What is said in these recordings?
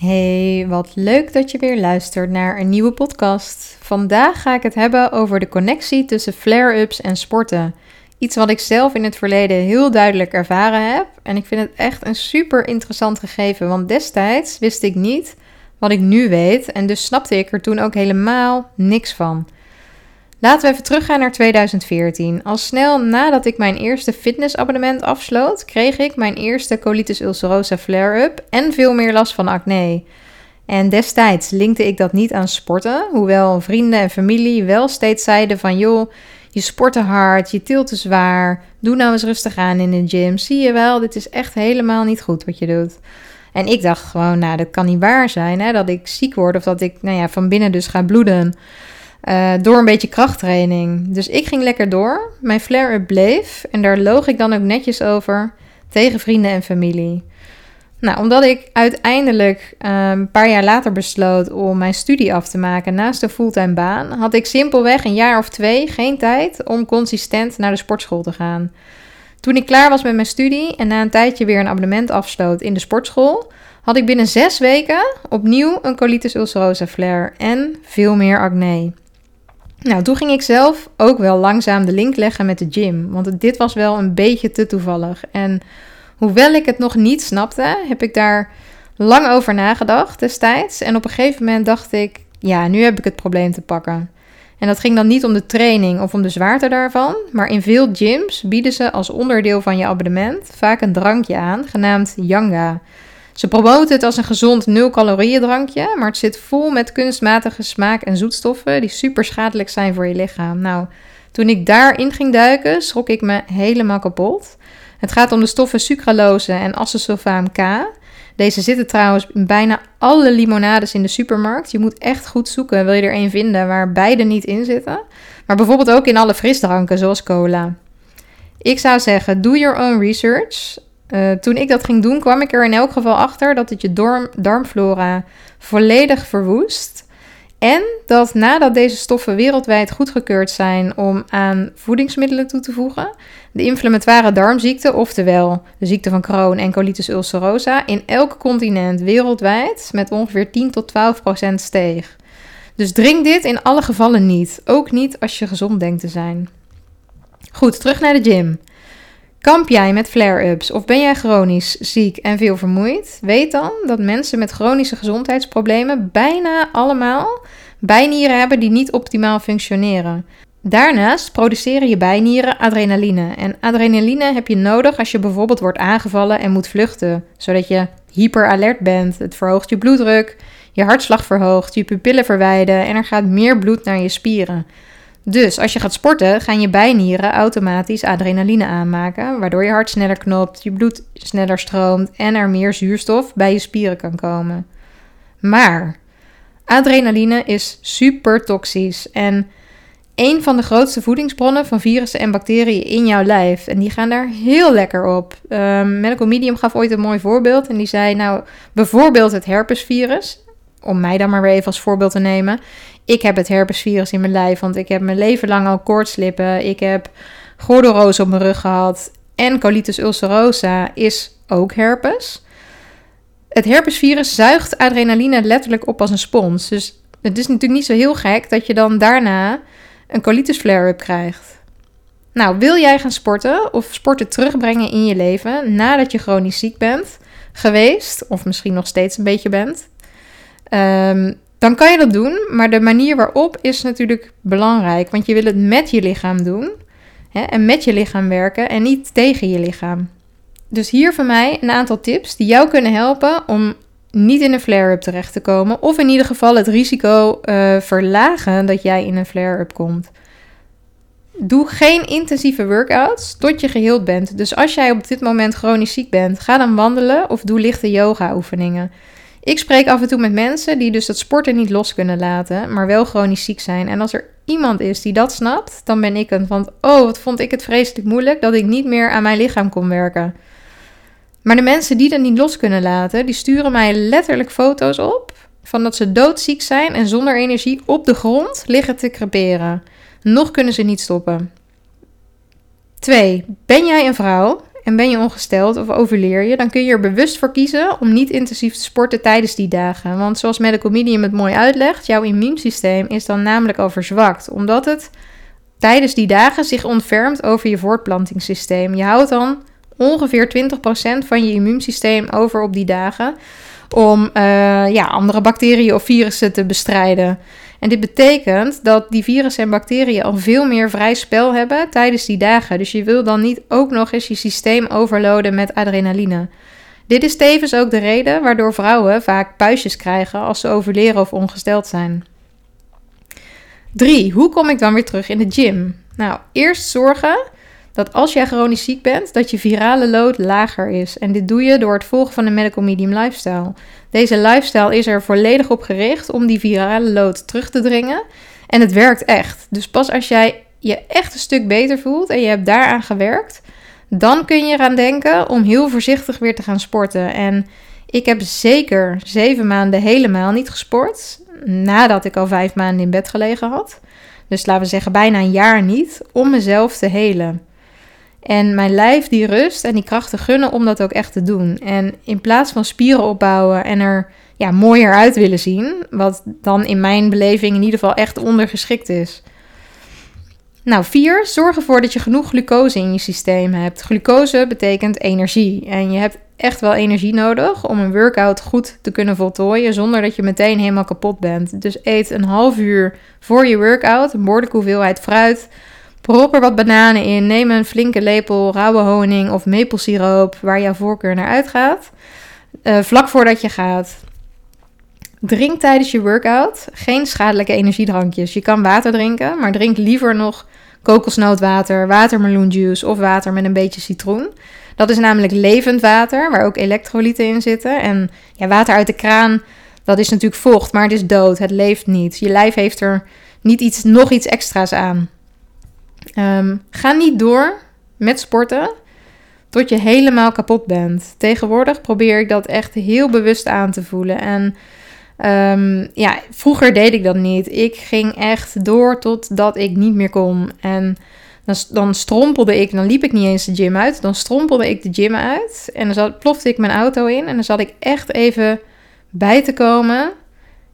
Hey, wat leuk dat je weer luistert naar een nieuwe podcast. Vandaag ga ik het hebben over de connectie tussen flare-ups en sporten. Iets wat ik zelf in het verleden heel duidelijk ervaren heb. En ik vind het echt een super interessant gegeven, want destijds wist ik niet wat ik nu weet. En dus snapte ik er toen ook helemaal niks van. Laten we even teruggaan naar 2014. Al snel nadat ik mijn eerste fitnessabonnement afsloot, kreeg ik mijn eerste colitis ulcerosa flare-up en veel meer last van acne. En destijds linkte ik dat niet aan sporten, hoewel vrienden en familie wel steeds zeiden van joh, je sport te hard, je tilt te zwaar, doe nou eens rustig aan in de gym. Zie je wel, dit is echt helemaal niet goed wat je doet. En ik dacht gewoon, nou dat kan niet waar zijn, hè, dat ik ziek word of dat ik nou ja, van binnen dus ga bloeden. Uh, door een beetje krachttraining. Dus ik ging lekker door. Mijn flare-up bleef. En daar loog ik dan ook netjes over tegen vrienden en familie. Nou, omdat ik uiteindelijk uh, een paar jaar later besloot om mijn studie af te maken naast de fulltime baan, had ik simpelweg een jaar of twee geen tijd om consistent naar de sportschool te gaan. Toen ik klaar was met mijn studie en na een tijdje weer een abonnement afsloot in de sportschool, had ik binnen zes weken opnieuw een colitis ulcerosa flare en veel meer acne. Nou, toen ging ik zelf ook wel langzaam de link leggen met de gym. Want dit was wel een beetje te toevallig. En hoewel ik het nog niet snapte, heb ik daar lang over nagedacht destijds. En op een gegeven moment dacht ik, ja, nu heb ik het probleem te pakken. En dat ging dan niet om de training of om de zwaarte daarvan, maar in veel gyms bieden ze als onderdeel van je abonnement vaak een drankje aan, genaamd Yanga. Ze promoten het als een gezond nul-calorieën drankje, maar het zit vol met kunstmatige smaak en zoetstoffen die super schadelijk zijn voor je lichaam. Nou, toen ik daarin ging duiken, schrok ik me helemaal kapot. Het gaat om de stoffen sucralose en acesulfaam K. Deze zitten trouwens in bijna alle limonades in de supermarkt. Je moet echt goed zoeken, wil je er een vinden waar beide niet in zitten. Maar bijvoorbeeld ook in alle frisdranken, zoals cola. Ik zou zeggen, do your own research. Uh, toen ik dat ging doen, kwam ik er in elk geval achter dat het je darm, darmflora volledig verwoest. En dat nadat deze stoffen wereldwijd goedgekeurd zijn om aan voedingsmiddelen toe te voegen, de inflammatoire darmziekte, oftewel de ziekte van Crohn en colitis ulcerosa, in elk continent wereldwijd met ongeveer 10 tot 12 procent steeg. Dus drink dit in alle gevallen niet, ook niet als je gezond denkt te zijn. Goed, terug naar de gym. Kamp jij met flare-ups of ben jij chronisch ziek en veel vermoeid? Weet dan dat mensen met chronische gezondheidsproblemen bijna allemaal bijnieren hebben die niet optimaal functioneren. Daarnaast produceren je bijnieren adrenaline. En adrenaline heb je nodig als je bijvoorbeeld wordt aangevallen en moet vluchten, zodat je hyperalert bent. Het verhoogt je bloeddruk, je hartslag verhoogt, je pupillen verwijden en er gaat meer bloed naar je spieren. Dus als je gaat sporten, gaan je bijnieren automatisch adrenaline aanmaken, waardoor je hart sneller knopt, je bloed sneller stroomt en er meer zuurstof bij je spieren kan komen. Maar adrenaline is super toxisch en een van de grootste voedingsbronnen van virussen en bacteriën in jouw lijf. En die gaan daar heel lekker op. Um, Medical Medium gaf ooit een mooi voorbeeld. En die zei, nou, bijvoorbeeld het herpesvirus. Om mij dan maar weer even als voorbeeld te nemen. Ik heb het herpesvirus in mijn lijf, want ik heb mijn leven lang al koortslippen. Ik heb gordelroos op mijn rug gehad. En colitis ulcerosa is ook herpes. Het herpesvirus zuigt adrenaline letterlijk op als een spons. Dus het is natuurlijk niet zo heel gek dat je dan daarna een colitis flare-up krijgt. Nou, wil jij gaan sporten of sporten terugbrengen in je leven nadat je chronisch ziek bent geweest, of misschien nog steeds een beetje bent? Um, dan kan je dat doen, maar de manier waarop is natuurlijk belangrijk. Want je wil het met je lichaam doen hè, en met je lichaam werken en niet tegen je lichaam. Dus hier van mij een aantal tips die jou kunnen helpen om niet in een flare-up terecht te komen. Of in ieder geval het risico uh, verlagen dat jij in een flare-up komt. Doe geen intensieve workouts tot je geheeld bent. Dus als jij op dit moment chronisch ziek bent, ga dan wandelen of doe lichte yoga-oefeningen. Ik spreek af en toe met mensen die dus dat sporten niet los kunnen laten, maar wel chronisch ziek zijn. En als er iemand is die dat snapt, dan ben ik het. Want oh, wat vond ik het vreselijk moeilijk dat ik niet meer aan mijn lichaam kon werken. Maar de mensen die dat niet los kunnen laten, die sturen mij letterlijk foto's op van dat ze doodziek zijn en zonder energie op de grond liggen te creperen. Nog kunnen ze niet stoppen. 2. Ben jij een vrouw en ben je ongesteld of ovuleer je, dan kun je er bewust voor kiezen om niet intensief te sporten tijdens die dagen. Want zoals Medical Medium het mooi uitlegt, jouw immuunsysteem is dan namelijk al verzwakt, omdat het tijdens die dagen zich ontfermt over je voortplantingssysteem. Je houdt dan ongeveer 20% van je immuunsysteem over op die dagen om uh, ja, andere bacteriën of virussen te bestrijden. En dit betekent dat die virussen en bacteriën al veel meer vrij spel hebben tijdens die dagen. Dus je wil dan niet ook nog eens je systeem overloaden met adrenaline. Dit is tevens ook de reden waardoor vrouwen vaak puistjes krijgen als ze overleren of ongesteld zijn. 3. Hoe kom ik dan weer terug in de gym? Nou, eerst zorgen dat als jij chronisch ziek bent, dat je virale load lager is. En dit doe je door het volgen van een medical medium lifestyle. Deze lifestyle is er volledig op gericht om die virale load terug te dringen. En het werkt echt. Dus pas als jij je echt een stuk beter voelt en je hebt daaraan gewerkt, dan kun je eraan denken om heel voorzichtig weer te gaan sporten. En ik heb zeker zeven maanden helemaal niet gesport. Nadat ik al vijf maanden in bed gelegen had. Dus laten we zeggen bijna een jaar niet. Om mezelf te helen. En mijn lijf die rust en die krachten gunnen om dat ook echt te doen. En in plaats van spieren opbouwen en er ja, mooier uit willen zien, wat dan in mijn beleving in ieder geval echt ondergeschikt is. Nou, vier, zorg ervoor dat je genoeg glucose in je systeem hebt. Glucose betekent energie. En je hebt echt wel energie nodig om een workout goed te kunnen voltooien zonder dat je meteen helemaal kapot bent. Dus eet een half uur voor je workout een behoorlijke hoeveelheid fruit, Prop er wat bananen in. Neem een flinke lepel rauwe honing of maplesiroop waar jouw voorkeur naar uitgaat. Uh, vlak voordat je gaat. Drink tijdens je workout geen schadelijke energiedrankjes. Je kan water drinken, maar drink liever nog kokosnootwater, watermeloenjuice of water met een beetje citroen. Dat is namelijk levend water, waar ook elektrolyten in zitten. En ja, water uit de kraan, dat is natuurlijk vocht, maar het is dood. Het leeft niet. Je lijf heeft er niet iets, nog iets extra's aan. Ehm, ga niet door met sporten tot je helemaal kapot bent. Tegenwoordig probeer ik dat echt heel bewust aan te voelen. En um, ja, vroeger deed ik dat niet. Ik ging echt door totdat ik niet meer kon. En dan, dan strompelde ik, dan liep ik niet eens de gym uit. Dan strompelde ik de gym uit. En dan zat, plofte ik mijn auto in. En dan zat ik echt even bij te komen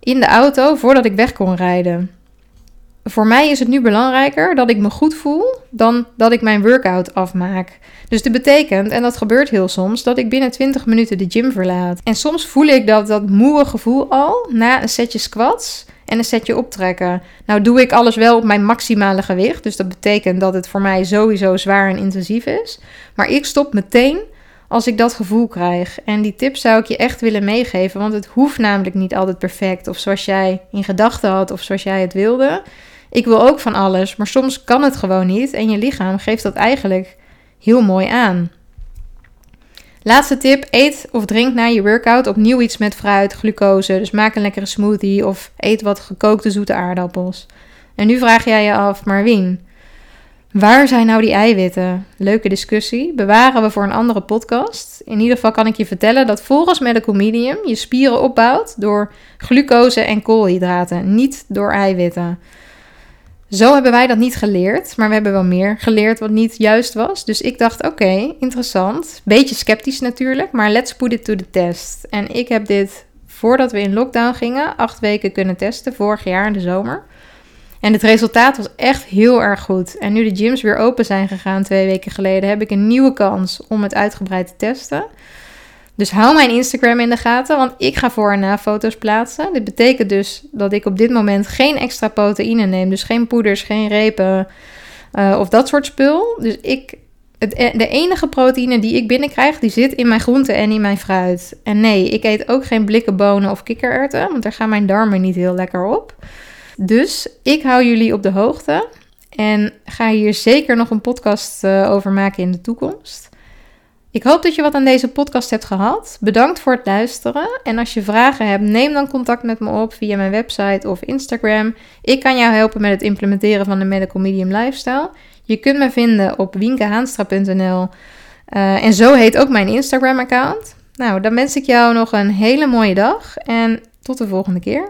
in de auto voordat ik weg kon rijden voor mij is het nu belangrijker dat ik me goed voel dan dat ik mijn workout afmaak. Dus dat betekent, en dat gebeurt heel soms, dat ik binnen 20 minuten de gym verlaat. En soms voel ik dat, dat gevoel al na een setje squats en een setje optrekken. Nou doe ik alles wel op mijn maximale gewicht, dus dat betekent dat het voor mij sowieso zwaar en intensief is. Maar ik stop meteen als ik dat gevoel krijg. En die tip zou ik je echt willen meegeven, want het hoeft namelijk niet altijd perfect of zoals jij in gedachten had of zoals jij het wilde. Ik wil ook van alles, maar soms kan het gewoon niet en je lichaam geeft dat eigenlijk heel mooi aan. Laatste tip: eet of drink na je workout opnieuw iets met fruit, glucose. Dus maak een lekkere smoothie of eet wat gekookte zoete aardappels. En nu vraag jij je af, maar waar zijn nou die eiwitten? Leuke discussie. Bewaren we voor een andere podcast. In ieder geval kan ik je vertellen dat volgens Medical Medium je spieren opbouwt door glucose en koolhydraten, niet door eiwitten. Zo hebben wij dat niet geleerd, maar we hebben wel meer geleerd wat niet juist was. Dus ik dacht, oké, interessant. Beetje sceptisch natuurlijk, maar let's put it to the test. En ik heb dit, voordat we in lockdown gingen, acht weken kunnen testen, vorig jaar in de zomer. En het resultaat was echt heel erg goed. En nu de gyms weer open zijn gegaan twee weken geleden, heb ik een nieuwe kans om het uitgebreid te testen. Dus hou mijn Instagram in de gaten, want ik ga voor en na foto's plaatsen. Dit betekent dus dat ik op dit moment geen extra proteïne neem. Dus geen poeders, geen repen uh, of dat soort spul. Dus ik, het, e-, de enige proteïne die ik binnenkrijg, die zit in mijn groenten en in mijn fruit. En nee, ik eet ook geen blikken bonen of kikkererwten, want daar gaan mijn darmen niet heel lekker op. Dus ik hou jullie op de hoogte en ga hier zeker nog een podcast uh, over maken in de toekomst. Ik hoop dat je wat aan deze podcast hebt gehad. Bedankt voor het luisteren. En als je vragen hebt, neem dan contact met me op via mijn website of Instagram. Ik kan jou helpen met het implementeren van de Medical Medium Lifestyle. Je kunt me vinden op winkehaanstra.nl. Uh, en zo heet ook mijn Instagram-account. Nou, dan wens ik jou nog een hele mooie dag en tot de volgende keer.